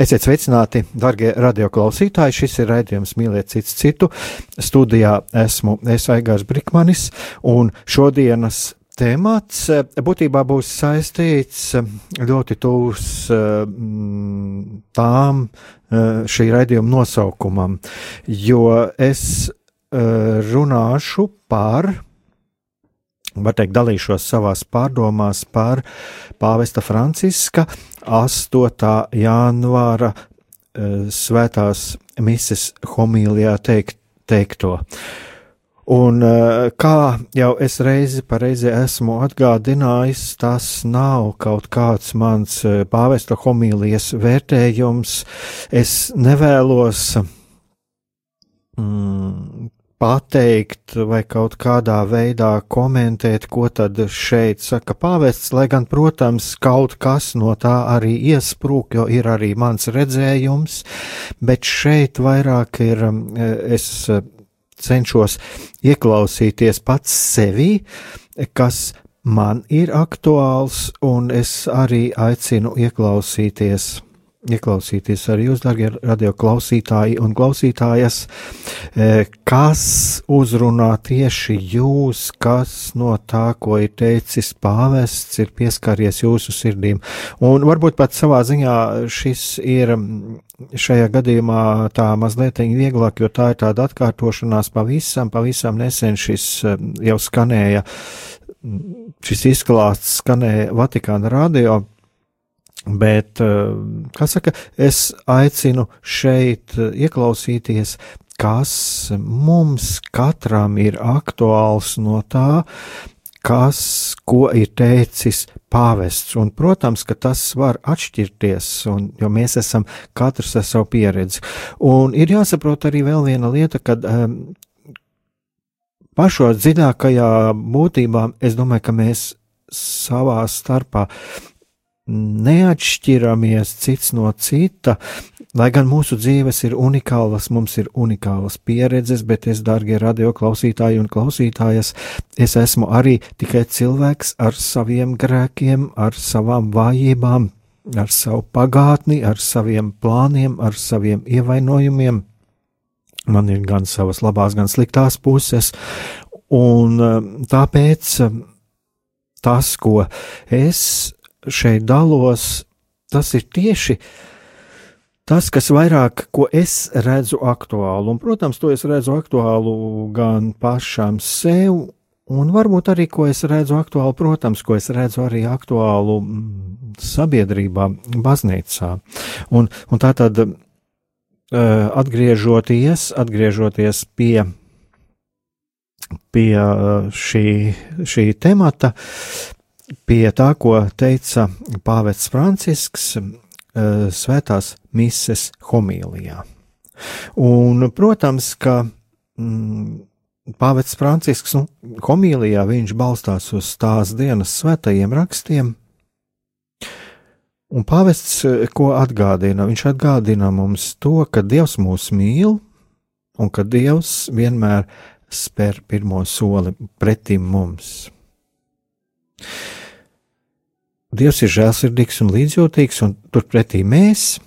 Esiet sveicināti, darbie radioklausītāji. Šis ir raidījums Mīliet cits citu. Studijā esmu es Aigārs Brikmanis, un šodienas temats eh, būtībā būs saistīts eh, ļoti tūs eh, tām šī raidījuma nosaukumam, jo es runāšu par, var teikt, dalīšos savās pārdomās par pāvesta Franciska 8. janvāra svētās mises homīlijā teikt, teikto. Un eh, kā jau es reizi pa reizi esmu atgādinājis, tas nav kaut kāds mans eh, pāvesta homīlijas vērtējums. Es nevēlos mm, pateikt vai kaut kādā veidā komentēt, ko tad šeit saka pāvests, lai gan, protams, kaut kas no tā arī iesprūk, jo ir arī mans redzējums, bet šeit vairāk ir es cenšos ieklausīties pats sevī, kas man ir aktuāls, un es arī aicinu ieklausīties ieklausīties arī jūs, darbie radioklausītāji un klausītājas, e, kas uzrunā tieši jūs, kas no tā, ko ir teicis pāvests, ir pieskaries jūsu sirdīm. Un varbūt pat savā ziņā šis ir šajā gadījumā tā mazliet vieglāk, jo tā ir tāda atkārtošanās pavisam, pavisam nesen šis e, jau skanēja, šis izklāsts skanēja Vatikāna radio Bet, eh, kā saka, es aicinu šeit eh, ieklausīties, kas mums katram ir aktuāls no tā, kas, ko ir teicis pāvests. Un, protams, ka tas var atšķirties, un, jo mēs esam katrs ar savu pieredzi. Un ir jāsaprot arī vēl viena lieta, kad um, pašos dziļākajā būtībā es domāju, ka mēs savā starpā neatšķiramies cits no cita, lai gan mūsu dzīves ir unikālas, mums ir unikālas pieredzes, bet es, dārgie radio klausītāji un klausītājas, es esmu arī tikai cilvēks ar saviem grēkiem, ar savām vājībām, ar savu pagātni, ar saviem plāniem, ar saviem ievainojumiem. Man ir gan savas labās, gan sliktās puses, un um, tāpēc um, tas, ko es šeit dalos, tas ir tieši tas, kas vairāk, ko es redzu aktuālu. Un, protams, to es redzu aktuālu gan pašam sev, un varbūt arī, ko es redzu aktuālu, protams, ko es redzu arī aktuālu mm, sabiedrībā, baznīcā. Un, un tā tad, eh, atgriežoties, atgriežoties pie pie eh, šī, šī temata, pie tā, ko teica Pāvests Francisks eh, svētās mises homīlijā. Un, protams, ka mm, Pāvests Francisks nu, homīlijā viņš balstās uz tās dienas svētajiem rakstiem, un pāvests eh, ko atgādina? Viņš atgādina mums to, ka Dievs mūs mīl un ka Dievs vienmēr spēr pirmo soli pretim mums. Dievs ir žēlsirdīgs un līdzjūtīgs, un turpretī mēs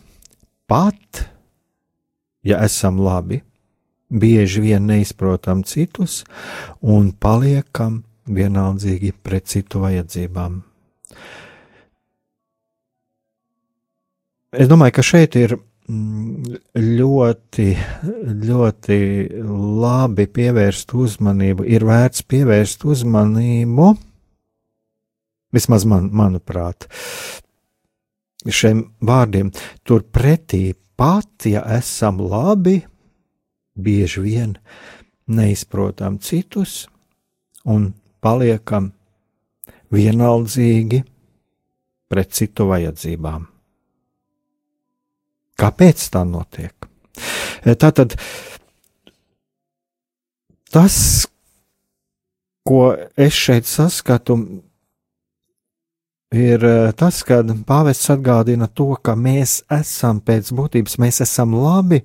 pat, ja esam labi, bieži vien neizprotam citus un paliekam vienaldzīgi pret citu vajadzībām. Es domāju, ka šeit ir mm, ļoti, ļoti labi pievērst uzmanību, ir vērts pievērst uzmanību, vismaz man, manuprāt, šiem vārdiem. Turpretī pat, ja esam labi, bieži vien neizprotam citus un paliekam vienaldzīgi pret citu vajadzībām. Kāpēc tā notiek? Tātad tas, ko es šeit saskatu, ir tas, ka pāvests atgādina to, ka mēs esam pēc būtības, mēs esam labi,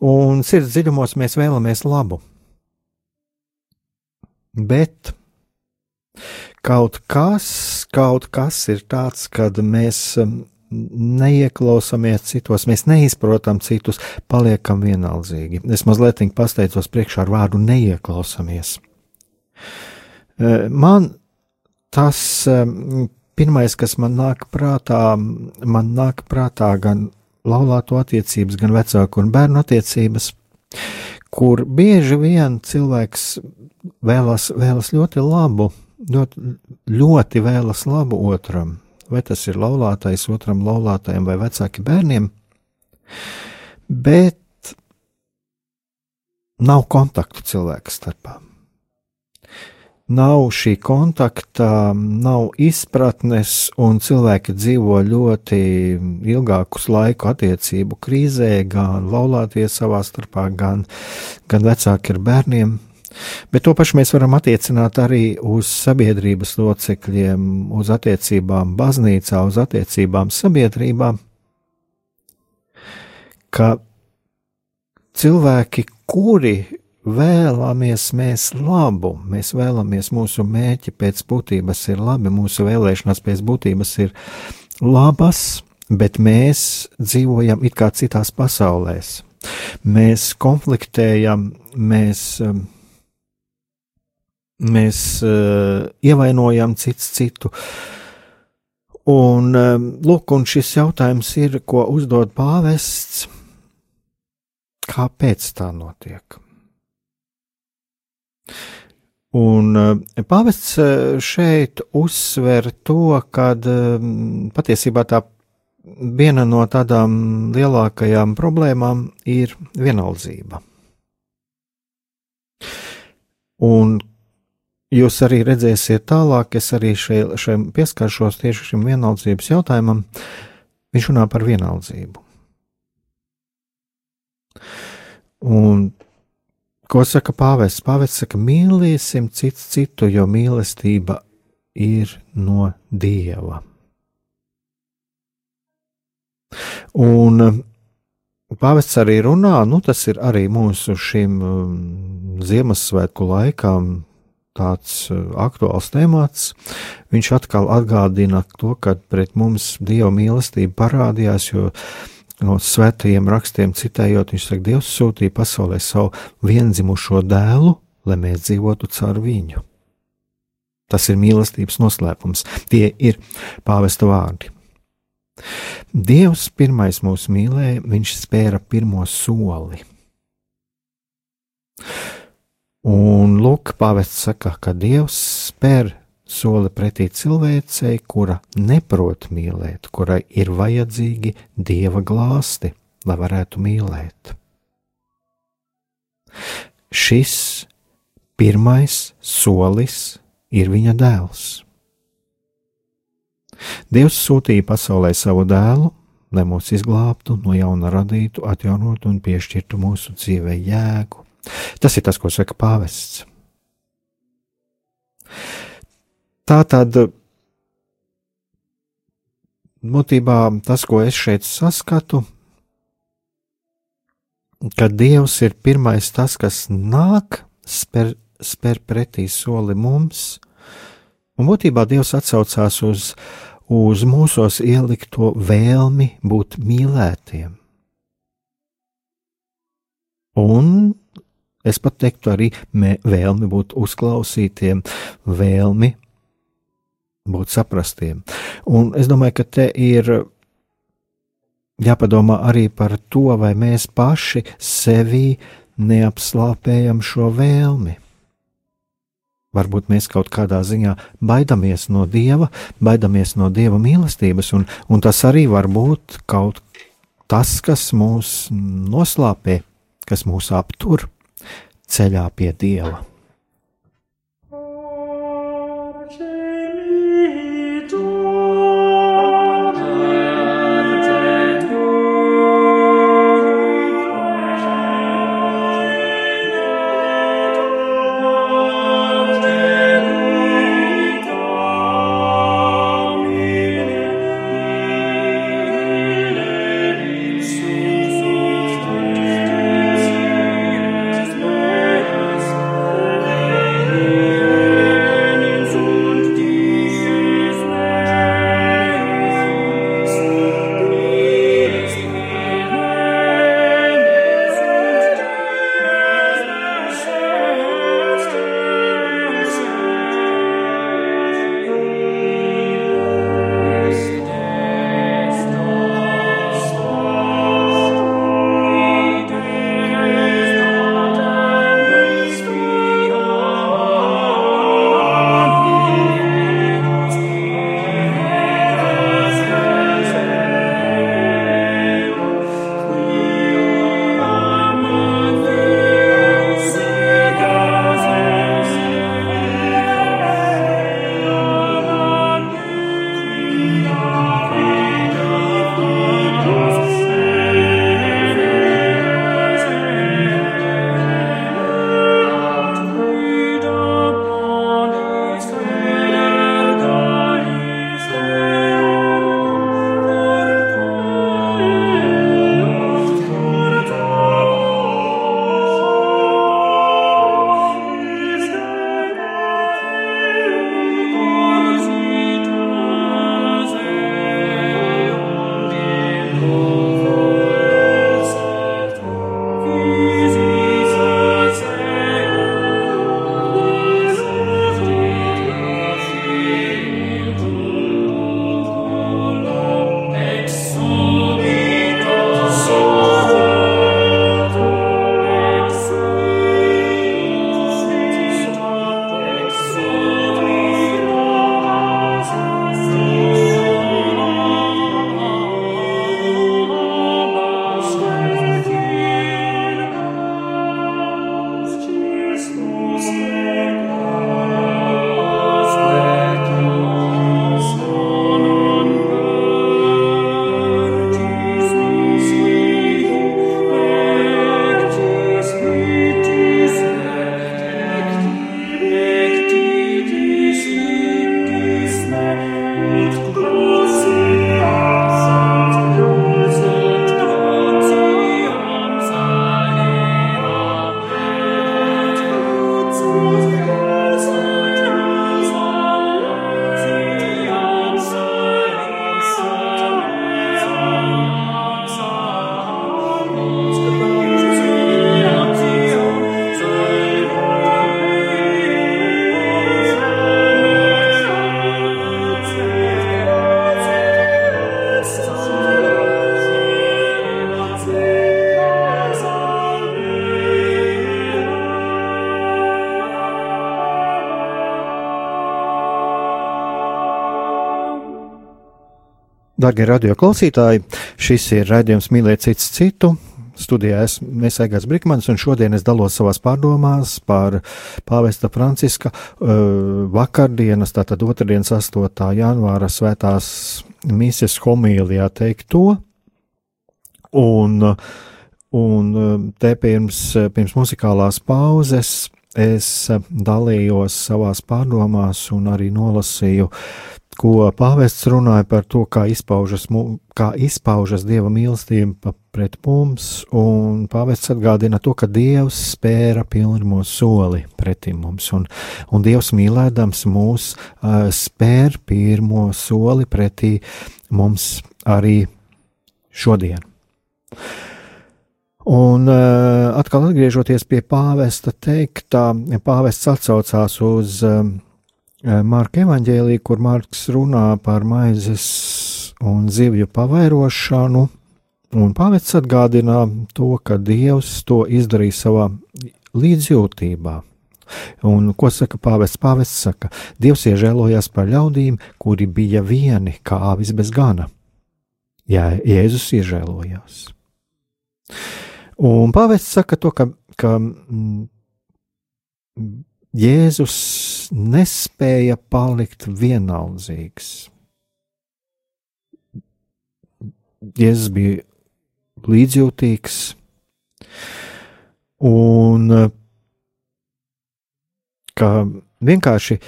un sirds dziļumos mēs vēlamies labu. Bet kaut kas, kaut kas ir tāds, kad mēs neieklausāmies citos, mēs neizprotam citus, paliekam vienaldzīgi. Es mazliet pasteicos priekšā ar vārdu neieklausāmies. Uh, man tas pirmais, kas man nāk prātā, man nāk prātā gan laulāto attiecības, gan vecāku un bērnu attiecības, kur bieži vien cilvēks vēlas, vēlas ļoti labu, ļoti, ļoti vēlas labu otram, vai tas ir laulātais otram laulātajam vai vecāki bērniem, bet nav kontaktu cilvēku starpā nav šī kontakta, nav izpratnes, un cilvēki dzīvo ļoti ilgākus laiku attiecību krīzē, gan laulātie savā starpā, gan, gan vecāki ar bērniem. Bet to pašu mēs varam attiecināt arī uz sabiedrības locekļiem, uz attiecībām baznīcā, uz attiecībām sabiedrībā. Ka cilvēki, kuri vēlamies mēs labu, mēs vēlamies mūsu mērķi pēc būtības ir labi, mūsu vēlēšanās pēc būtības ir labas, bet mēs dzīvojam it kā citās pasaulēs. Mēs konfliktējam, mēs, um, mēs uh, ievainojam cits citu. Un, um, lūk, un šis jautājums ir, ko uzdod pāvests, kāpēc tā notiek? Un eh, pāvests eh, šeit uzsver to, ka eh, patiesībā tā viena no tādām lielākajām problēmām ir vienaldzība. Un jūs arī redzēsiet tālāk, es arī šeit, šeit pieskaršos tieši šim vienaldzības jautājumam. Viņš runā par vienaldzību. Un Ko saka pāvests? Pāvests saka, mīlēsim cits citu, jo mīlestība ir no dieva. Un um, pāvests arī runā, nu tas ir arī mūsu šim um, Ziemassvētku laikam tāds uh, aktuāls temats. Viņš atkal atgādina to, ka pret mums dieva mīlestība parādījās, jo no svētajiem rakstiem citējot, viņš saka, Dievs sūtīja pasaulē savu vienzimušo dēlu, lai mēs dzīvotu caur viņu. Tas ir mīlestības noslēpums. Tie ir pāvesta vārdi. Dievs pirmais mūs mīlēja, viņš spēra pirmo soli. Un lūk, pāvests saka, ka Dievs spēr soli pretī cilvēcei, kura neprot mīlēt, kurai ir vajadzīgi dieva glāsti, lai varētu mīlēt. Šis pirmais solis ir viņa dēls. Dievs sūtīja pasaulē savu dēlu, lai mūs izglābtu, no jauna radītu, atjaunotu un piešķirtu mūsu dzīvē jēgu. Tas ir tas, ko saka pāvests. Tā tad būtībā tas, ko es šeit saskatu, ka Dievs ir pirmais tas, kas nāk, spēr, spēr pretī soli mums, un būtībā Dievs atsaucās uz, uz mūsos ielikto vēlmi būt mīlētiem. Un es pat teiktu arī mē, vēlmi būt uzklausītiem, vēlmi būt saprastiem. Un es domāju, ka te ir jāpadomā arī par to, vai mēs paši sevī neapslāpējam šo vēlmi. Varbūt mēs kaut kādā ziņā baidamies no dieva, baidamies no dieva mīlestības, un, un tas arī var būt kaut tas, kas mūs noslāpē, kas mūs aptur ceļā pie dieva. Darbie radio klausītāji, šis ir raidījums Mīlēt cits citu. Studijā es, mēs Egāns Brikmans, un šodien es dalos savās pārdomās par pāvesta Franciska uh, vakardienas, tātad otrdienas 8. janvāra svētās mīses homīlijā teikto. Un, un te pirms, pirms muzikālās pauzes es dalījos savās pārdomās un arī nolasīju ko pāvests runāja par to, kā izpaužas, kā izpaužas dieva mīlestība pret mums, un pāvests atgādina to, ka dievs spēra pirmo soli pretim mums, un, un dievs mīlēdams mūs uh, spēr pirmo soli pretī mums arī šodien. Un uh, atkal atgriežoties pie pāvesta teiktā, pāvests atsaucās uz uh, Marka evaņģēlī, kur Marks runā par maizes un zivju pavairošanu, Un pāvests atgādina to, ka Dievs to izdarīja savā līdzjūtībā. Un ko saka pāvests? Pāvests saka, Dievs iežēlojās par ļaudīm, kuri bija vieni kā avis bez gana. Jā, Jēzus iežēlojās. Un pāvests saka to, ka, ka mm, Jēzus nespēja palikt vienaldzīgs. Jēzus bija līdzjūtīgs, un ka vienkārši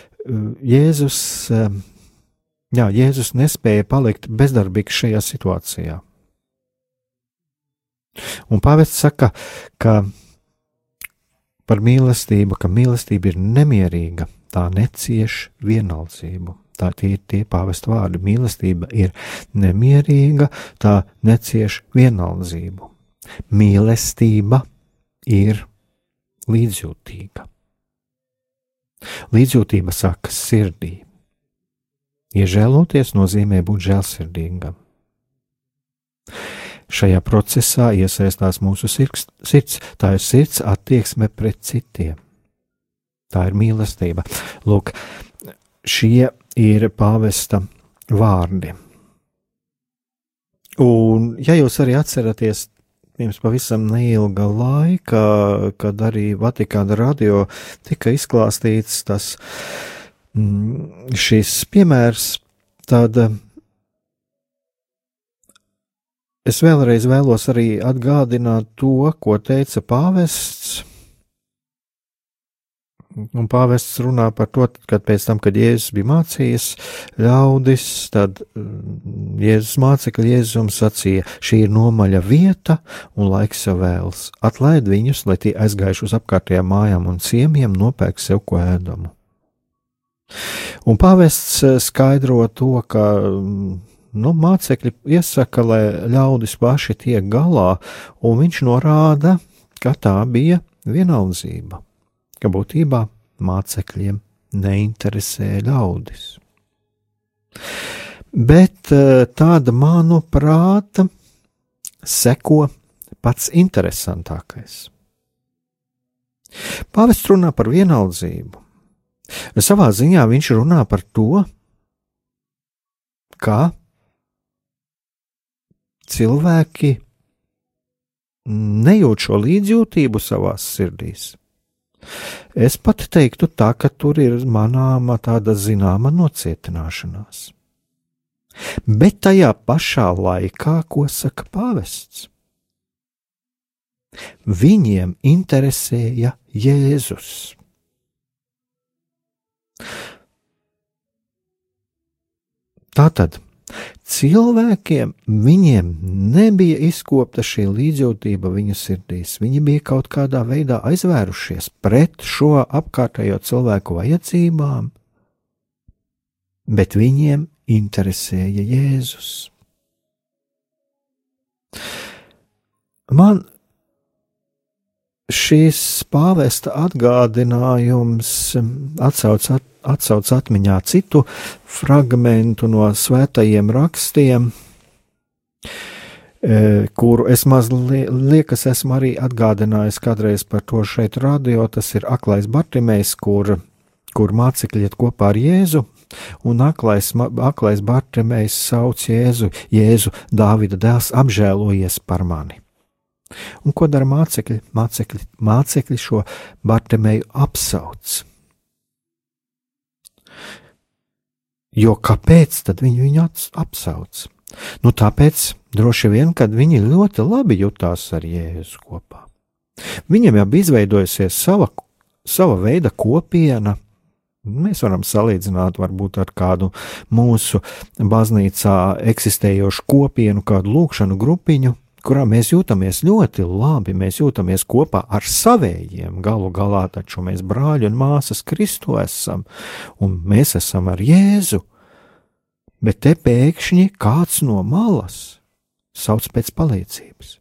Jēzus, jā, Jēzus nespēja palikt bezdarbīgs šajā situācijā. Un pāvests saka, ka par mīlestību, ka mīlestība ir nemierīga, tā necieš vienaldzību. Tā tie ir tie pāvesta vārdi. Mīlestība ir nemierīga, tā necieš vienaldzību. Mīlestība ir līdzjūtīga. Līdzjūtība sākas sirdī. Iežēloties nozīmē būt žēlsirdīgam. Šajā procesā iesaistās mūsu sirds, tā ir sirds attieksme pret citiem. Tā ir mīlestība. Lūk, šie ir pāvesta vārdi. Un, ja jūs arī atceraties, pirms pavisam neilga laika, kad arī Vatikāna radio tika izklāstīts tas mm, šis piemērs, tad es vēlreiz vēlos arī atgādināt to, ko teica pāvests Un pāvests runā par to, ka pēc tam, kad Jēzus bija mācījis ļaudis, tad mm, Jēzus mācekļi Jēzum sacīja: Šī ir nomaļa vieta un laiks jau vēls. Atlaid viņus, lai tie aizgājuši uz apkārtējām mājām un ciemiem, nopērk sev ko ēdamu. Un pāvests eh, skaidro to, ka mm, nu, mācekļi iesaka, lai ļaudis paši tiek galā, un viņš norāda, ka tā bija vienaldzība ka būtībā mācekļiem neinteresē ļaudis. Bet eh, tāda, manuprāt, seko pats interesantākais. Pāvests runā par vienaldzību. Savā ziņā viņš runā par to, kā cilvēki nejūt šo līdzjūtību savās sirdīs. Es pat teiktu tā, ka tur ir manāma tāda zināma nocietināšanās. Bet tajā pašā laikā, ko saka pāvests? Viņiem interesēja Jēzus. Tātad Cilvēkiem viņiem nebija izkopta šī līdzjūtība viņu sirdīs. Viņi bija kaut kādā veidā aizvērušies pret šo apkārtējo cilvēku vajadzībām, bet viņiem interesēja Jēzus. Man šīs pāvesta atgādinājums atsauc, at, atsauc atmiņā citu fragmentu no svētajiem rakstiem, e, kuru es mazliet esmu arī atgādinājis kādreiz par to šeit radio. Tas ir aklais Bartimējs, kur, kur mācekļi iet kopā ar Jēzu. Un aklais, aklais Bartimējs sauc Jēzu, Jēzu, Dāvida dēls, apžēlojies par mani. Un ko dara mācekļi? Mācekļi, mācekļi šo Bartemēju apsauc. Jo kāpēc tad viņi viņu apsauc? Nu, tāpēc droši vien, kad viņi ļoti labi jutās ar Jēzu kopā. Viņam jau bija izveidojusies sava, sava veida kopiena. Mēs varam salīdzināt varbūt ar kādu mūsu baznīcā eksistējošu kopienu, kādu lūkšanu grupiņu, kurā mēs jūtamies ļoti labi, mēs jūtamies kopā ar savējiem. Galu galā taču mēs brāļi un māsas Kristu esam, un mēs esam ar Jēzu. Bet te pēkšņi kāds no malas sauc pēc palīdzības.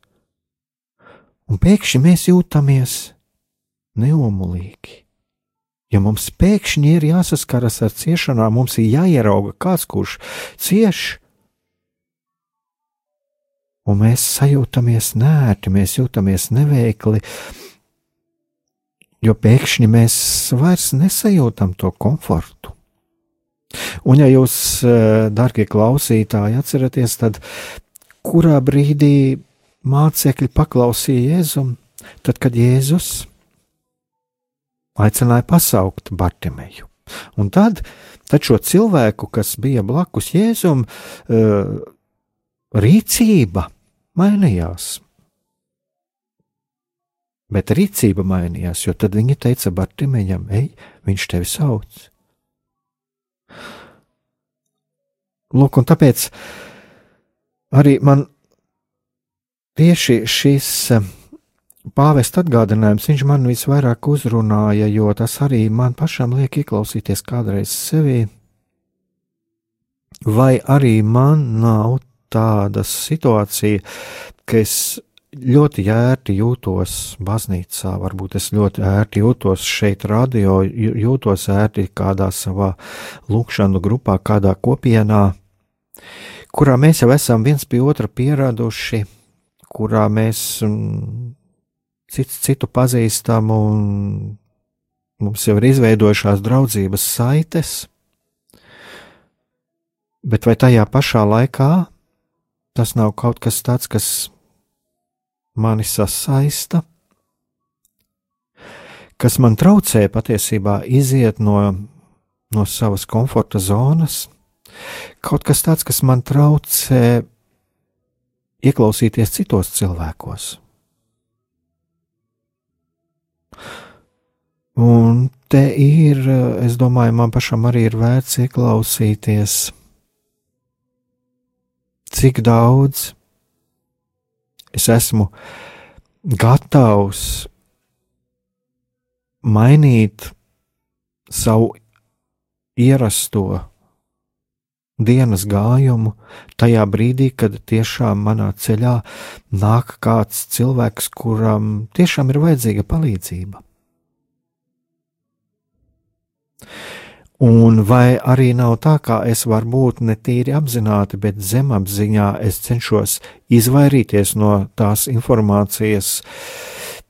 Un pēkšņi mēs jūtamies neomulīgi. Ja mums pēkšņi ir jāsaskaras ar ciešanām, mums ir jāierauga kāds, kurš cieš, un mēs sajūtamies nērti, mēs jūtamies neveikli, jo pēkšņi mēs vairs nesajūtam to komfortu. Un, ja jūs, eh, darbie klausītāji, atceraties, tad kurā brīdī mācekļi paklausīja Jēzum, tad, kad Jēzus aicināja pasaukt Bartimeju. Un tad, tad šo cilvēku, kas bija blakus Jēzum, eh, rīcība mainījās. Bet rīcība mainījās, jo tad viņi teica Bartimejam, ej, viņš tevi sauc. Lūk, un tāpēc arī man tieši šis eh, pāvesta atgādinājums, viņš man visvairāk uzrunāja, jo tas arī man pašam liek ieklausīties kādreiz sevi. Vai arī man nav tāda situācija, ka es ļoti ērti jūtos baznīcā, varbūt es ļoti ērti jūtos šeit, radio, jūtos ērti kādā savā lūkšanu grupā, kādā kopienā, kurā mēs jau esam viens pie otra pieraduši, kurā mēs mm, cits citu pazīstam un mums jau ir izveidojušās draudzības saites, bet vai tajā pašā laikā tas nav kaut kas tāds, kas mani sasaista, kas man traucē patiesībā iziet no, no savas komforta zonas, kaut kas tāds, kas man traucē ieklausīties citos cilvēkos. Un te ir, es domāju, man pašam arī ir vērts ieklausīties, cik daudz es esmu gatavs mainīt savu ierasto dienas gājumu tajā brīdī, kad tiešām manā ceļā nāk kāds cilvēks, kuram tiešām ir vajadzīga palīdzība. Un vai arī nav tā, ka es varbūt ne tīri apzināti, bet zemapziņā es cenšos izvairīties no tās informācijas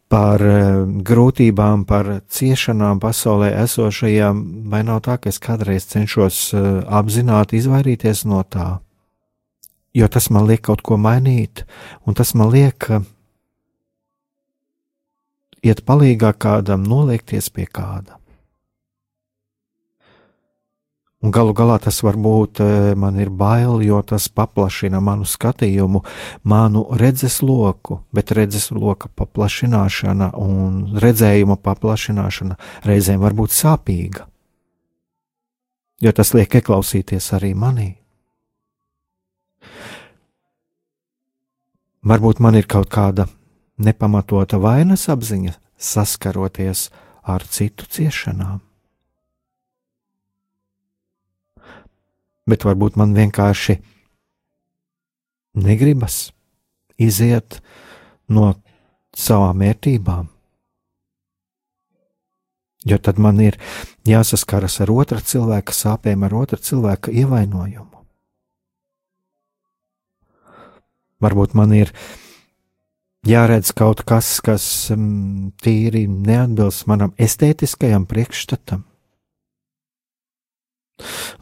par eh, grūtībām, par ciešanām pasaulē esošajām, vai nav tā, ka es kādreiz cenšos eh, apzināti izvairīties no tā? Jo tas man liek kaut ko mainīt, un tas man liek eh, iet palīgā kādam, noliekties pie kāda. Un galu galā tas varbūt e, man ir bail, jo tas paplašina manu skatījumu, manu redzes loku, bet redzes loka paplašināšana un redzējuma paplašināšana reizēm var būt sāpīga. Jo tas liek ieklausīties arī manī. Varbūt man ir kaut kāda nepamatota vainas apziņa saskaroties ar citu ciešanām. Bet varbūt man vienkārši negribas iziet no savām vērtībām. Jo tad man ir jāsaskaras ar otra cilvēka sāpēm, ar otra cilvēka ievainojumu. Varbūt man ir jāredz kaut kas, kas um, tīri neatbilst manam estētiskajam priekšstatam.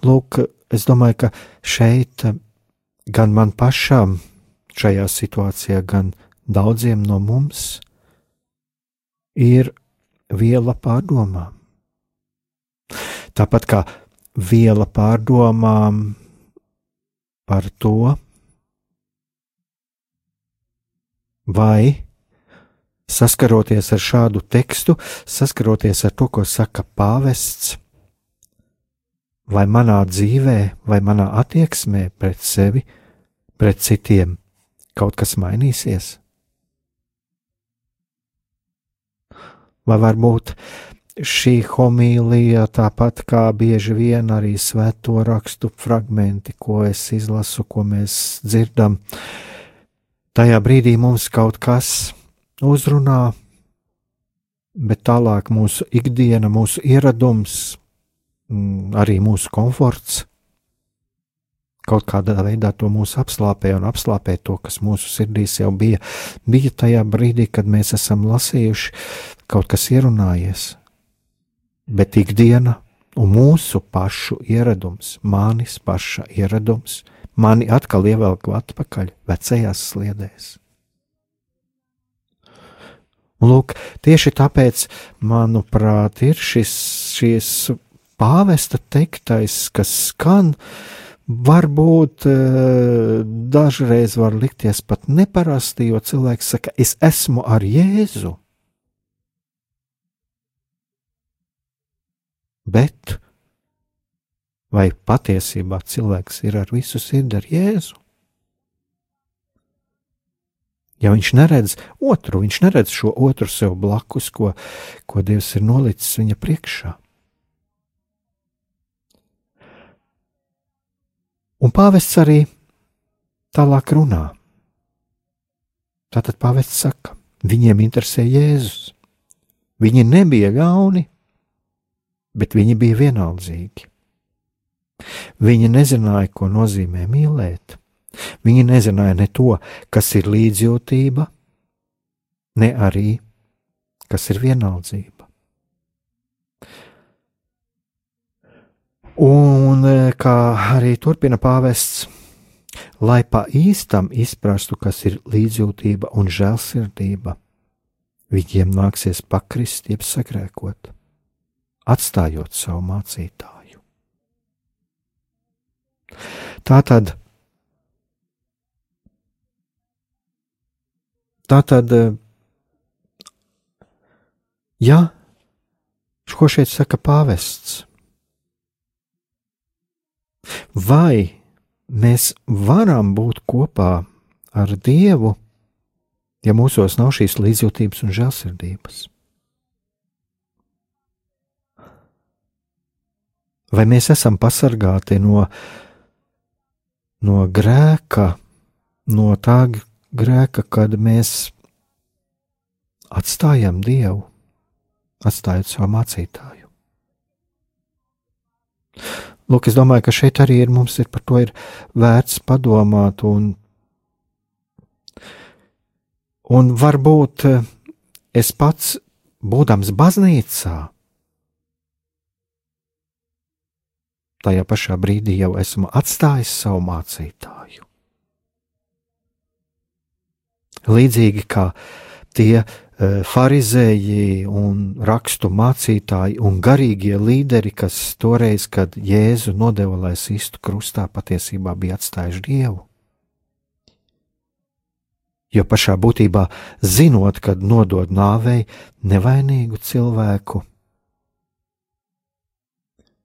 Lūk, es domāju, ka šeit eh, gan man pašam šajā situācijā, gan daudziem no mums ir viela pārdomām. Tāpat kā viela pārdomām par to, vai saskaroties ar šādu tekstu, saskaroties ar to, ko saka pāvests, vai manā dzīvē, vai manā attieksmē pret sevi, pret citiem kaut kas mainīsies? Vai varbūt šī homīlija, tāpat kā bieži vien arī svēto rakstu fragmenti, ko es izlasu, ko mēs dzirdam, tajā brīdī mums kaut kas uzrunā, bet tālāk mūsu ikdiena, mūsu ieradums, arī mūsu komforts kaut kādā veidā to mūsu apslāpē un apslāpē to, kas mūsu sirdīs jau bija, bija tajā brīdī, kad mēs esam lasījuši, kaut kas ierunājies. Bet ikdiena un mūsu pašu ieradums, manis paša ieradums, mani atkal ievelk atpakaļ vecajās sliedēs. Un lūk, tieši tāpēc, manuprāt, ir šis, šis pāvesta teiktais, kas skan, varbūt e, dažreiz var likties pat neparasti, jo cilvēks saka, es esmu ar Jēzu. Bet vai patiesībā cilvēks ir ar visu sirdi ar Jēzu? Ja viņš neredz otru, viņš neredz šo otru sev blakus, ko, ko Dievs ir nolicis viņa priekšā. Un pāvests arī tālāk runā. Tātad pāvests saka, viņiem interesē Jēzus. Viņi nebija ļauni, bet viņi bija vienaldzīgi. Viņi nezināja, ko nozīmē mīlēt. Viņi nezināja ne to, kas ir līdzjūtība, ne arī kas ir vienaldzība. Un e, kā arī turpina pāvests, lai pa īstam izprastu, kas ir līdzjūtība un žēlsirdība, viņiem nāksies pakrist, jeb sagrēkot, atstājot savu mācītāju. Tā tad, tā tad, e, ja, ko šeit saka pāvests? Vai mēs varam būt kopā ar Dievu, ja mūsos nav šīs līdzjūtības un žēlsirdības? Vai mēs esam pasargāti no, no grēka, no tā grēka, kad mēs atstājam Dievu, atstājot savu mācītāju? Lūk, es domāju, ka šeit arī ir, mums ir par to ir vērts padomāt, un, un varbūt eh, es pats, būdams baznīcā, tajā pašā brīdī jau esmu atstājis savu mācītāju. Līdzīgi kā tie farizēji un rakstu mācītāji un garīgie līderi, kas toreiz, kad Jēzu nodeva, lai sistu krustā, patiesībā bija atstājuši Dievu. Jo pašā būtībā, zinot, kad nodod nāvei nevainīgu cilvēku,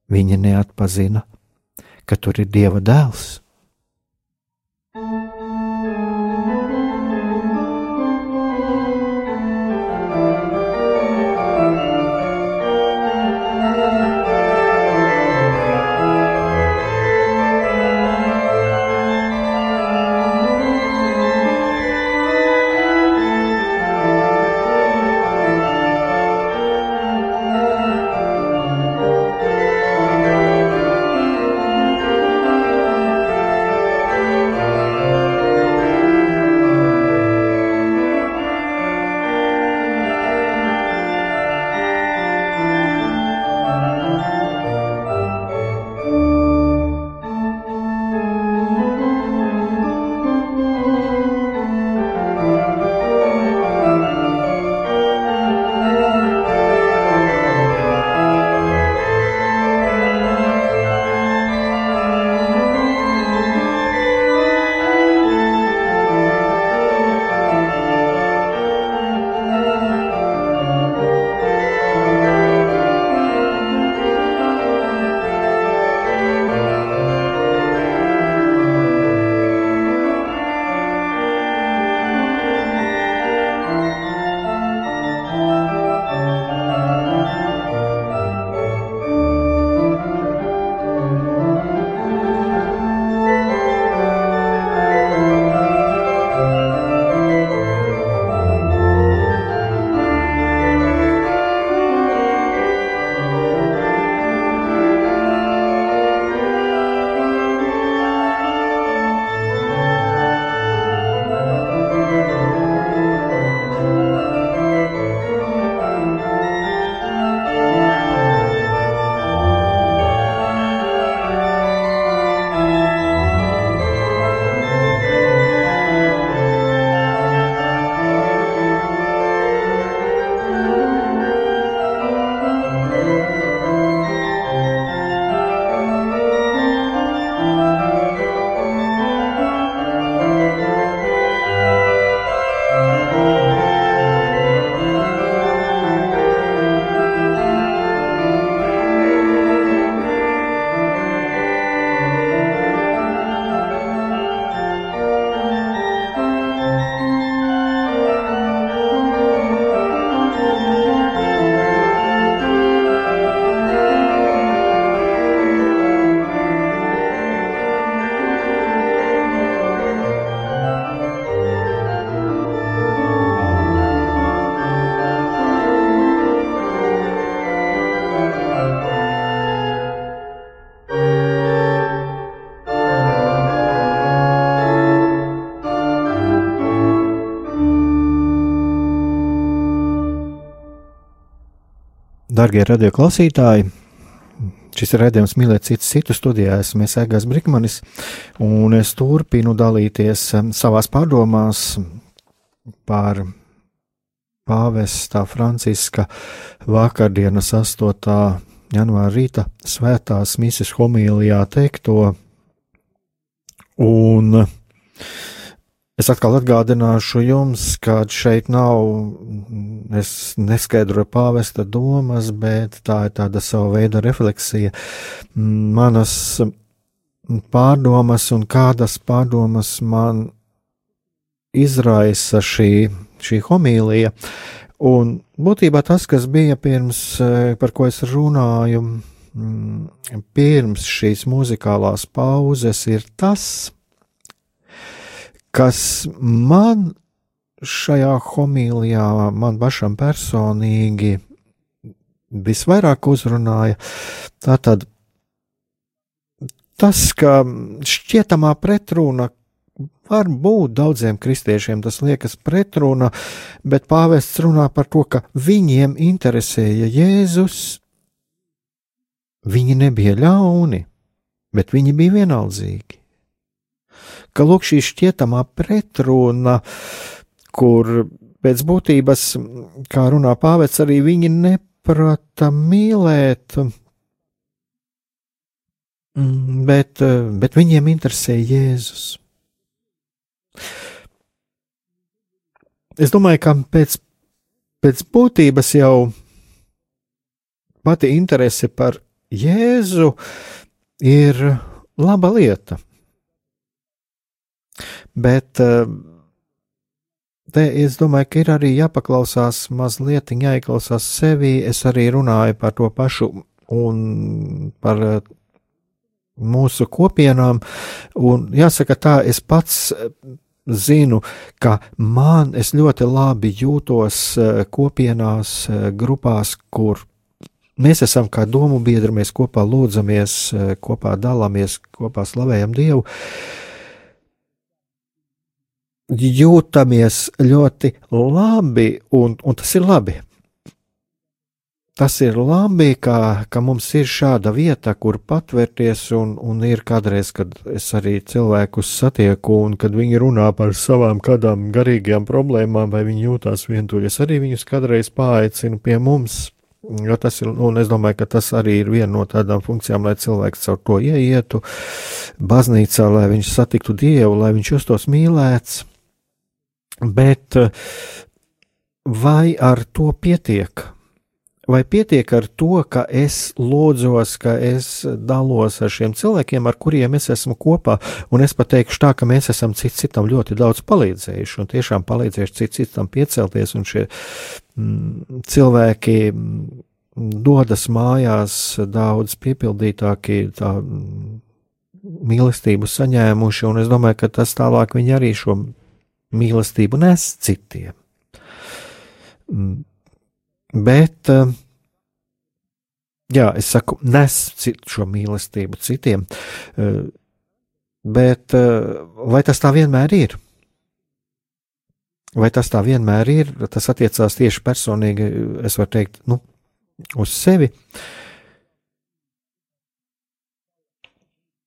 viņi neatpazina, ka tur ir Dieva dēls. Darbie radioklausītāji, šis redzējums mīlēt citu citu studijā. Esmu Egāns Brikmanis, un es turpinu dalīties um, savās pārdomās par pāvesta Franciska vakardienas 8. janvāra rīta svētās mises homīlijā teikto. Un Es atkal atgādināšu jums, ka šeit nav, es neskaidroju pāvesta domas, bet tā ir tāda sava veida refleksija. Manas pārdomas un kādas pārdomas man izraisa šī, šī homīlija. Un būtībā tas, kas bija pirms, par ko es runāju, pirms šīs muzikālās pauzes, ir tas, kas man šajā homīlijā, man pašam personīgi visvairāk uzrunāja, tātad tas, ka šķietamā pretruna var būt daudziem kristiešiem, tas liekas pretruna, bet pāvests runā par to, ka viņiem interesēja Jēzus, viņi nebija ļauni, bet viņi bija vienaldzīgi ka lūk šī šķietamā pretruna, kur pēc būtības, kā runā pāvets, arī viņi neprata mīlēt, bet, bet viņiem interesē Jēzus. Es domāju, ka pēc, pēc būtības jau pati interese par Jēzu ir laba lieta. Bet eh, te es domāju, ka ir arī jāpaklausās mazliet, jāieklausās sevi. Es arī runāju par to pašu un par eh, mūsu kopienām. Un jāsaka tā, es pats eh, zinu, ka man es ļoti labi jūtos kopienās, grupās, kur mēs esam kā domu biedri, mēs kopā lūdzamies, kopā dalāmies, kopā slavējam Dievu jūtamies ļoti labi, un, un tas ir labi. Tas ir labi, ka, ka mums ir šāda vieta, kur patvērties, un, un ir kādreiz, kad es arī cilvēkus satieku, un kad viņi runā par savām kādām garīgām problēmām, vai viņi jūtās vientuļi. Es arī viņus kādreiz paaicinu pie mums, jo tas ir, un es domāju, ka tas arī ir viena no tādām funkcijām, lai cilvēks caur to ieietu baznīcā, lai viņš satiktu Dievu, lai viņš justos mīlēts Bet eh, vai ar to pietiek? Vai pietiek ar to, ka es lūdzos, ka es dalos ar šiem cilvēkiem, ar kuriem es esmu kopā, un es pateikšu tā, ka mēs esam cits citam ļoti daudz palīdzējuši, un tiešām palīdzējuši cits citam piecelties, un šie mm, cilvēki mm, dodas mājās daudz piepildītāki, tā mm, mīlestību saņēmuši, un es domāju, ka tas tālāk viņi arī šo mīlestību nes citiem. Mm. Bet, eh, jā, es saku, nes šo mīlestību citiem, eh, bet eh, vai tas tā vienmēr ir? Vai tas tā vienmēr ir? Tas attiecās tieši personīgi, es varu teikt, nu, uz sevi. Uh,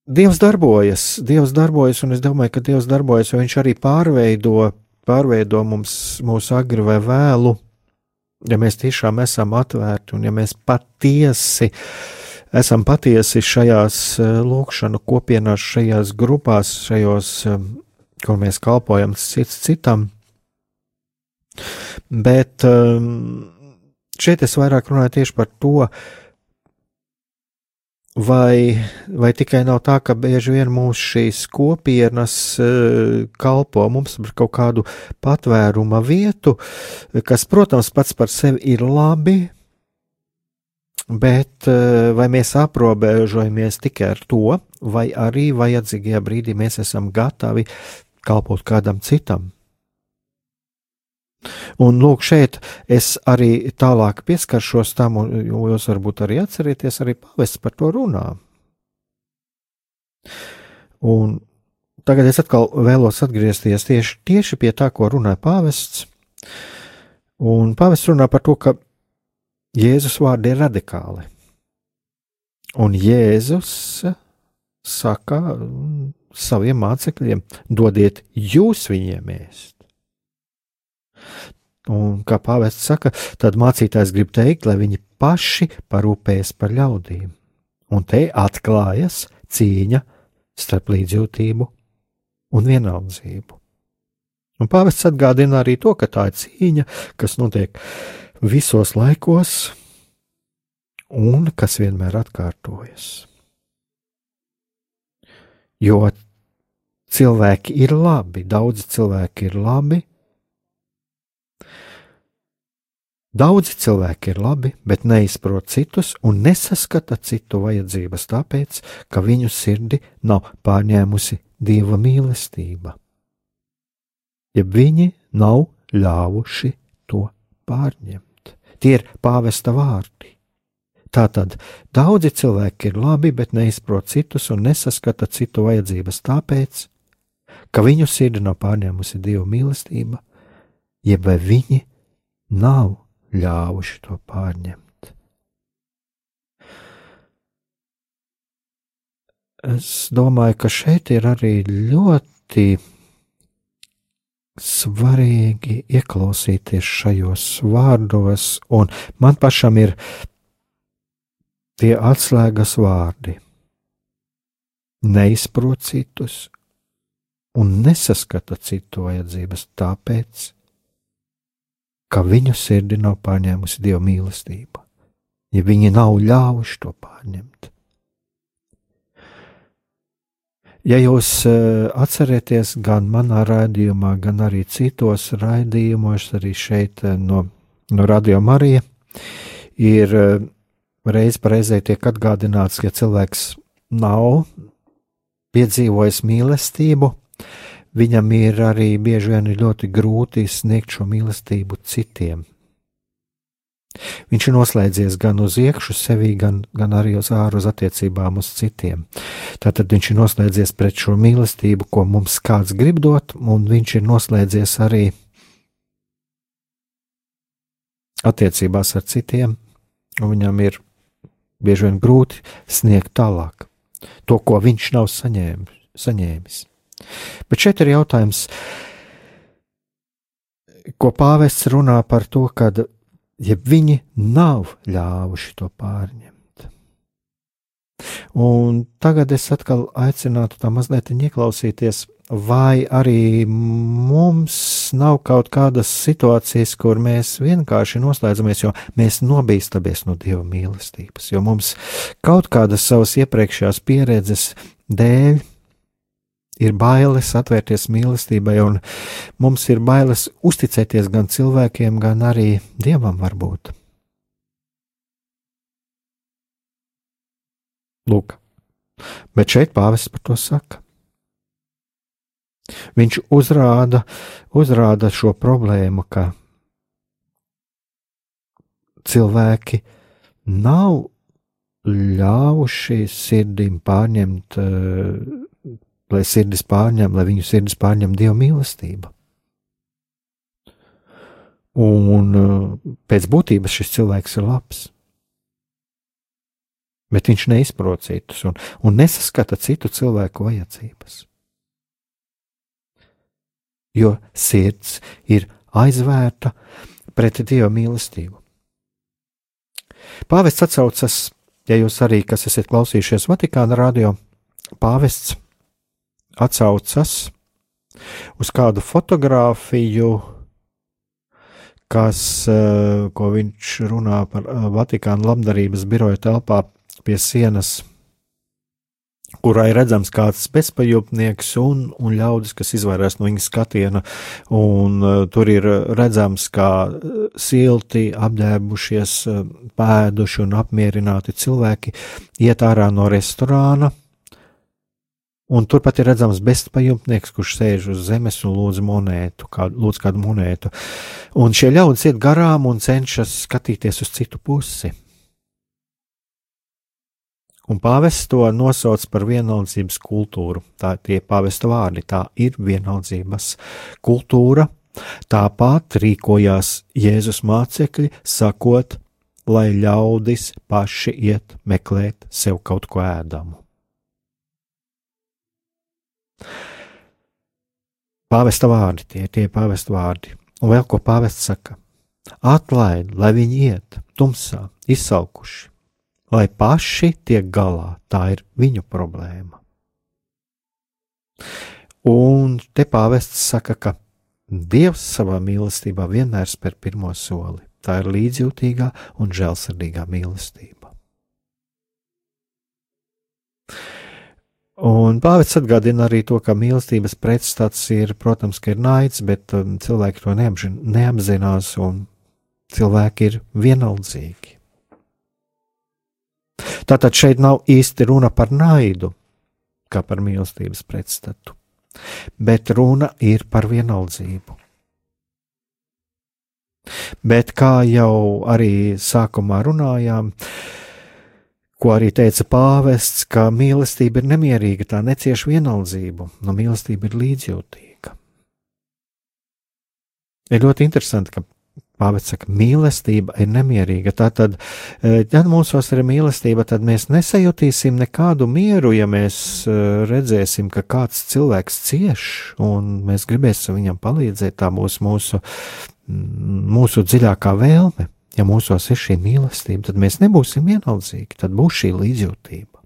Dievs darbojas, Dievs darbojas, un es domāju, ka Dievs darbojas, jo Viņš arī pārveido, pārveido mums, mūsu agri vai vēlu, ja mēs tiešām esam atvērti un ja mēs patiesi esam patiesi šajās eh, lūkšanu kopienās, šajās grupās, šajos, eh, kur mēs kalpojam cits citam. Bet eh, šeit es vairāk runāju tieši par to, Vai, vai tikai nav tā, ka bieži vien mūsu šīs kopienas uh, kalpo mums par kaut kādu patvēruma vietu, kas, protams, pats par sevi ir labi, bet uh, vai mēs aprobežojamies tikai ar to, vai arī vajadzīgajā brīdī mēs esam gatavi kalpot kādam citam? Un lūk, šeit es arī tālāk pieskaršos tam, un jūs varbūt arī atcerieties, arī pavests par to runā. Un tagad es atkal vēlos atgriezties tieši, tieši pie tā, ko runāja pāvests. Un pāvests runā par to, ka Jēzus vārdi ir radikāli. Un Jēzus saka saviem mācekļiem: dodiet jūs viņiem ēst. Un, kā pāvests saka, tad mācītājs grib teikt, lai viņi paši parūpējas par ļaudīm. Un te atklājas cīņa starp līdzjūtību un vienaldzību. Un pāvests atgādina arī to, ka tā ir cīņa, kas notiek visos laikos un kas vienmēr atkārtojas. Jo cilvēki ir labi, daudzi cilvēki ir labi, Daudzi cilvēki ir labi, bet neizprot citus un nesaskata citu vajadzības, tāpēc, ka viņu sirdi nav pārņēmusi dieva mīlestība. Ja viņi nav ļāvuši to pārņemt, tie ir pāvesta vārdi. Tātad daudzi cilvēki ir labi, bet neizprot citus un nesaskata citu vajadzības, tāpēc, ka viņu sirdi nav pārņēmusi dieva mīlestība, jeb viņi nav ļāvuši to pārņemt. Es domāju, ka šeit ir arī ļoti svarīgi ieklausīties šajos vārdos, un man pašam ir tie atslēgas vārdi. Neizprot citus un nesaskata citu vajadzības, tāpēc, ka viņu sirdi nav pārņēmusi dieva mīlestība, ja viņi nav ļāvuši to pārņemt. Ja jūs uh, atcerieties, gan manā raidījumā, gan arī citos raidījumos, arī šeit uh, no, no Radio Marija, ir uh, reiz reizē tiek atgādināts, ka cilvēks nav piedzīvojis mīlestību, viņam ir arī bieži vien ļoti grūti sniegt šo mīlestību citiem. Viņš ir noslēdzies gan uz iekšu sevi, gan, gan arī uz āru uz attiecībām uz citiem. Tātad viņš ir noslēdzies pret šo mīlestību, ko mums kāds grib dot, un viņš ir noslēdzies arī attiecībās ar citiem, un viņam ir bieži vien grūti sniegt tālāk to, ko viņš nav saņēmis. saņēmis. Bet šeit ir jautājums, ko pāvests runā par to, ka ja viņi nav ļāvuši to pārņemt. Un tagad es atkal aicinātu tā mazliet ieklausīties, vai arī mums nav kaut kādas situācijas, kur mēs vienkārši noslēdzamies, jo mēs nobīstamies no Dieva mīlestības, jo mums kaut kādas savas iepriekšējās pieredzes dēļ ir bailes atvērties mīlestībai, un mums ir bailes uzticēties gan cilvēkiem, gan arī dievam, varbūt. Lūk, bet šeit pāvests par to saka. Viņš uzrāda, uzrāda šo problēmu, ka cilvēki nav ļāvuši sirdim pārņemt uh, lai sirdis pārņem, lai viņu sirdis pārņem dieva mīlestība. Un uh, pēc būtības šis cilvēks ir labs. Bet viņš neizprot citus un, un nesaskata citu cilvēku vajadzības. Jo sirds ir aizvērta pret dieva mīlestību. Pāvests atsaucas, ja jūs arī, kas esat klausījušies Vatikāna radio, pāvests atsaucas uz kādu fotografiju, kas, eh, ko viņš runā par eh, Vatikāna labdarības biroja telpā pie sienas, kurā ir redzams kāds bezpajumtnieks un, un ļaudis, kas izvairās no viņa skatiena, un uh, tur ir redzams, kā silti, apģērbušies, pēduši un apmierināti cilvēki iet ārā no restorāna, Un turpat ir redzams bezpajumtnieks, kurš sēž uz zemes un lūdz monētu, kā, lūdz kādu monētu. Un šie ļaudis iet garām un cenšas skatīties uz citu pusi. Un pāvests to nosauc par vienaldzības kultūru. Tā tie pāvesta vārdi, tā ir vienaldzības kultūra. Tāpat rīkojās Jēzus mācekļi, sakot, lai ļaudis paši iet meklēt sev kaut ko ēdamu. Pāvesta vārdi, tie ir tie pāvesta vārdi. Un vēl ko pāvests saka: Atlaid, lai viņi iet tumsā, izsalkuši, lai paši tiek galā. Tā ir viņu problēma. Un te pāvests saka, ka Dievs savā mīlestībā vienmēr spēr pirmo soli. Tā ir līdzjūtīgā un žēlsirdīgā mīlestība. Un Pāvils atgādina arī to, ka mīlestības pretstats ir, protams, ir naids, bet um, cilvēki to neapzinās, un cilvēki ir vienaldzīgi. Tātad šeit nav īsti runa par naidu, kā par mīlestības pretstatu, bet runa ir par vienaldzību. Bet kā jau arī sākumā runājām, ko arī teica pāvests, ka mīlestība ir nemierīga, tā necieš vienaldzību, no mīlestība ir līdzjūtīga. Ir ļoti interesanti, ka Pāvils saka, mīlestība ir nemierīga. Tātad, e, ja mūsos ir mīlestība, tad mēs nesajutīsim nekādu mieru, ja mēs e, redzēsim, ka kāds cilvēks cieš un mēs gribēsim viņam palīdzēt. Tā būs mūsu, mūsu dziļākā vēlme. Ja mūsos ir šī mīlestība, tad mēs nebūsim vienaldzīgi, tad būs šī līdzjūtība.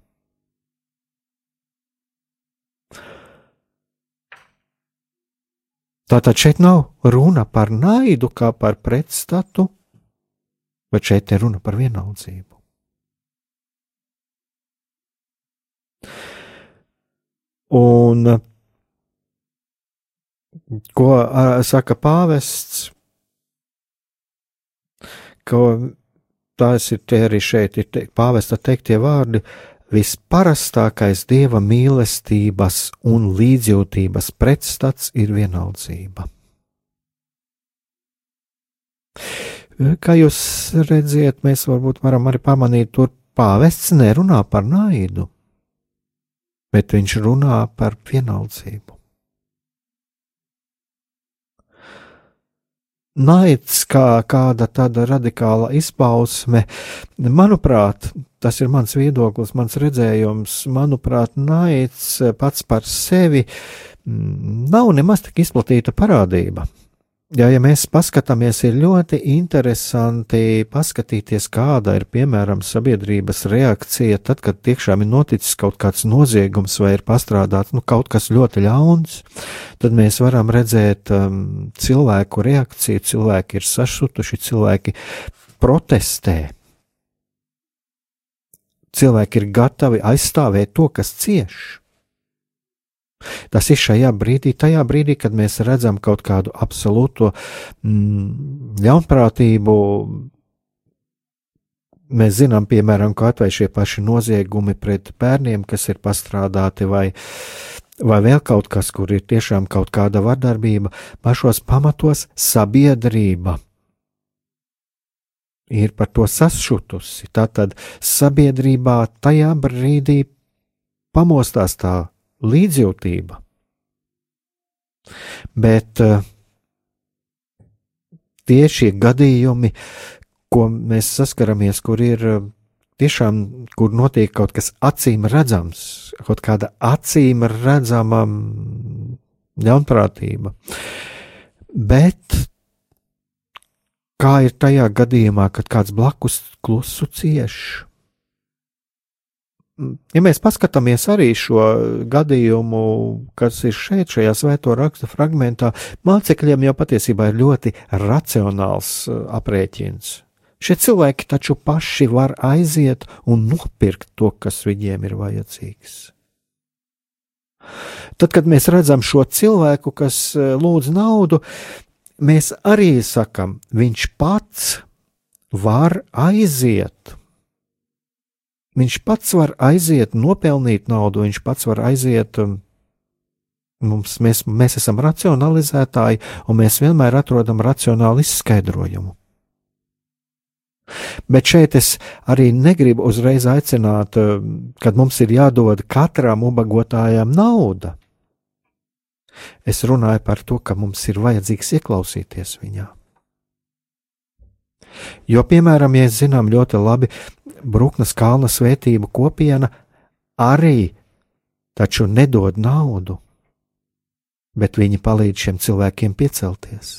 Tātad šeit nav runa par naidu kā par pretstatu, bet šeit ir runa par vienaldzību. Un ko saka pāvests, ko tās ir arī šeit, ir te, pāvesta teiktie vārdi, Visparastākais dieva mīlestības un līdzjūtības pretstats ir vienaldzība. Kā jūs redziet, mēs varbūt varam arī pamanīt, tur pāvests nerunā par naidu, bet viņš runā par vienaldzību. Naids kā kāda tāda radikāla izpausme, manuprāt, tas ir mans viedoklis, mans redzējums, manuprāt, naids pats par sevi mm, nav nemaz tik izplatīta parādība. Jā, ja mēs paskatāmies, ir ļoti interesanti paskatīties, kāda ir piemēram sabiedrības reakcija tad, kad tiešām ir noticis kaut kāds noziegums vai ir pastrādāts nu, kaut kas ļoti ļauns. Tad mēs varam redzēt um, cilvēku reakciju, cilvēki ir sašutuši, cilvēki protestē. Cilvēki ir gatavi aizstāvēt to, kas cieš. Tas ir šajā brīdī, tajā brīdī, kad mēs redzam kaut kādu absolūto mm, ļaunprātību. Mēs zinām, piemēram, ka vai šie paši noziegumi pret bērniem, kas ir pastrādāti, vai, vai vēl kaut kas, kur ir tiešām kaut kāda vardarbība, pašos pamatos sabiedrība ir par to sašutusi. Tātad sabiedrībā tajā brīdī pamostās tā līdzjūtība. Bet uh, tie šie gadījumi, ko mēs saskaramies, kur ir uh, tiešām, kur notiek kaut kas acīm redzams, kaut kāda acīm redzama mm, ļaunprātība. Bet kā ir tajā gadījumā, kad kāds blakus klusu cieš? Ja mēs paskatāmies arī šo gadījumu, kas ir šeit, šajā svēto raksta fragmentā, mācekļiem jau patiesībā ir ļoti racionāls uh, aprēķins. Šie cilvēki taču paši var aiziet un nopirkt to, kas viņiem ir vajadzīgs. Tad, kad mēs redzam šo cilvēku, kas uh, lūdz naudu, mēs arī sakam, viņš pats var aiziet Viņš pats var aiziet, nopelnīt naudu, viņš pats var aiziet. Um, mums, mēs, mēs esam racionalizētāji, un mēs vienmēr atrodam racionālu izskaidrojumu. Bet šeit es arī negribu uzreiz aicināt, um, kad mums ir jādod katram ubagotājam nauda. Es runāju par to, ka mums ir vajadzīgs ieklausīties viņā. Jo, piemēram, ja zinām ļoti labi, Bruknes kalna svētību kopiena arī taču nedod naudu, bet viņi palīdz šiem cilvēkiem piecelties.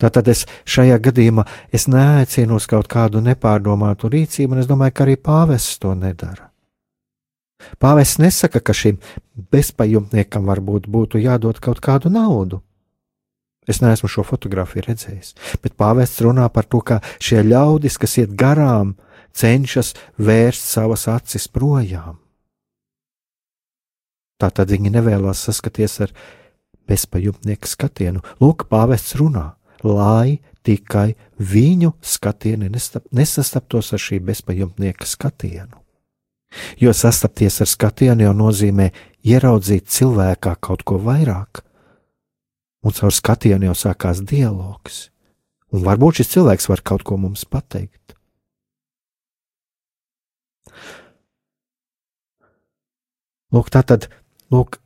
Tātad es šajā gadījumā es neaicinu uz kaut kādu nepārdomātu rīcību, un es domāju, ka arī pāvests to nedara. Pāvests nesaka, ka šim bezpajumtniekam varbūt būtu jādod kaut kādu naudu. Es neesmu šo fotografiju redzējis, bet pāvests runā par to, ka šie ļaudis, kas iet garām, cenšas vērst savas acis projām. Tātad viņi nevēlas saskaties ar bezpajumtnieku skatienu. Lūk, pāvests runā lai tikai viņu skatieni nesastaptos ar šī bezpajumtnieka skatienu. Jo sastapties ar skatienu jau nozīmē ieraudzīt cilvēkā kaut ko vairāk, un caur skatienu jau sākās dialogs, un varbūt šis cilvēks var kaut ko mums pateikt. Lūk, tā tad, lūk,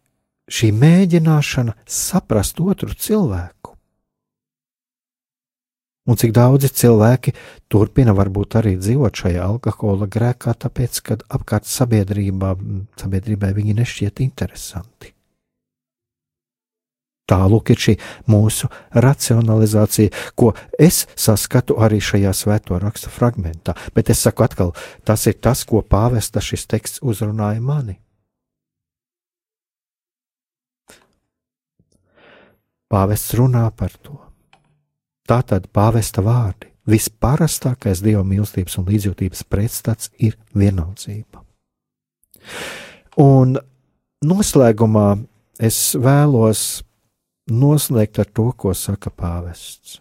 šī mēģināšana saprast otru cilvēku Un cik daudzi cilvēki turpina varbūt arī dzīvot šajā alkohola grēkā, tāpēc, ka apkārt sabiedrībā, sabiedrībai viņi nešķiet interesanti. Tālūk ir šī mūsu racionalizācija, ko es saskatu arī šajā svēto raksta fragmentā. Bet es saku atkal, tas ir tas, ko pāvesta šis teksts uzrunāja mani. Pāvests runā par to Tātad pāvesta vārdi. Visparastākais dieva mīlestības un līdzjūtības pretstats ir vienaldzība. Un noslēgumā es vēlos noslēgt ar to, ko saka pāvests.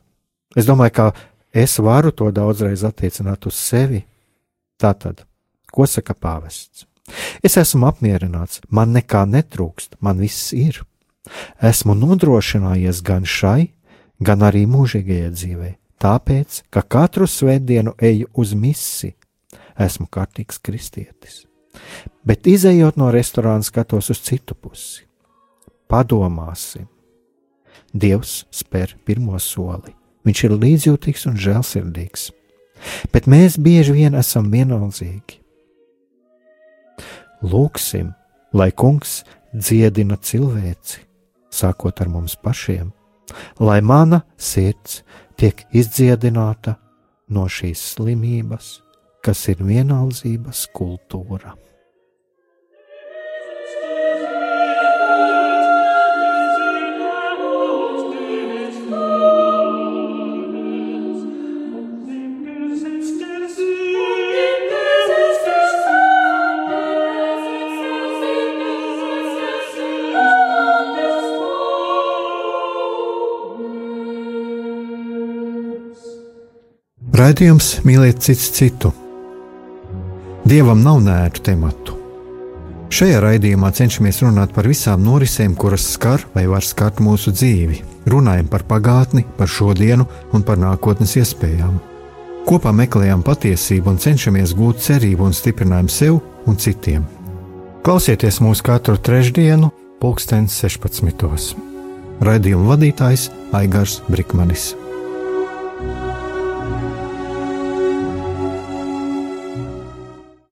Es domāju, ka es varu to daudzreiz attiecināt uz sevi. Tātad, ko saka pāvests? Es esmu apmierināts, man nekā netrūkst, man viss ir. Esmu nodrošinājies gan šai, gan arī mūžīgajai dzīvei, tāpēc, ka katru svētdienu eju uz misi, esmu kārtīgs kristietis. Bet izējot no restorāna, skatos uz citu pusi. Padomāsim, Dievs spēr pirmo soli. Viņš ir līdzjūtīgs un žēlsirdīgs, bet mēs bieži vien esam vienaldzīgi. Lūksim, lai Kungs dziedina cilvēci, sākot ar mums pašiem lai mana sirds tiek izdziedināta no šīs slimības, kas ir vienaldzības kultūra. Raidījums mīliet cits citu. Dievam nav nērtu tematu. Šajā raidījumā cenšamies runāt par visām norisēm, kuras skar vai var skart mūsu dzīvi. Runājam par pagātni, par šodienu un par nākotnes iespējām. Kopā meklējam patiesību un cenšamies gūt cerību un stiprinājumu sev un citiem. Klausieties mūsu katru trešdienu, pulksten 16. Raidījuma vadītājs Aigars Brikmanis.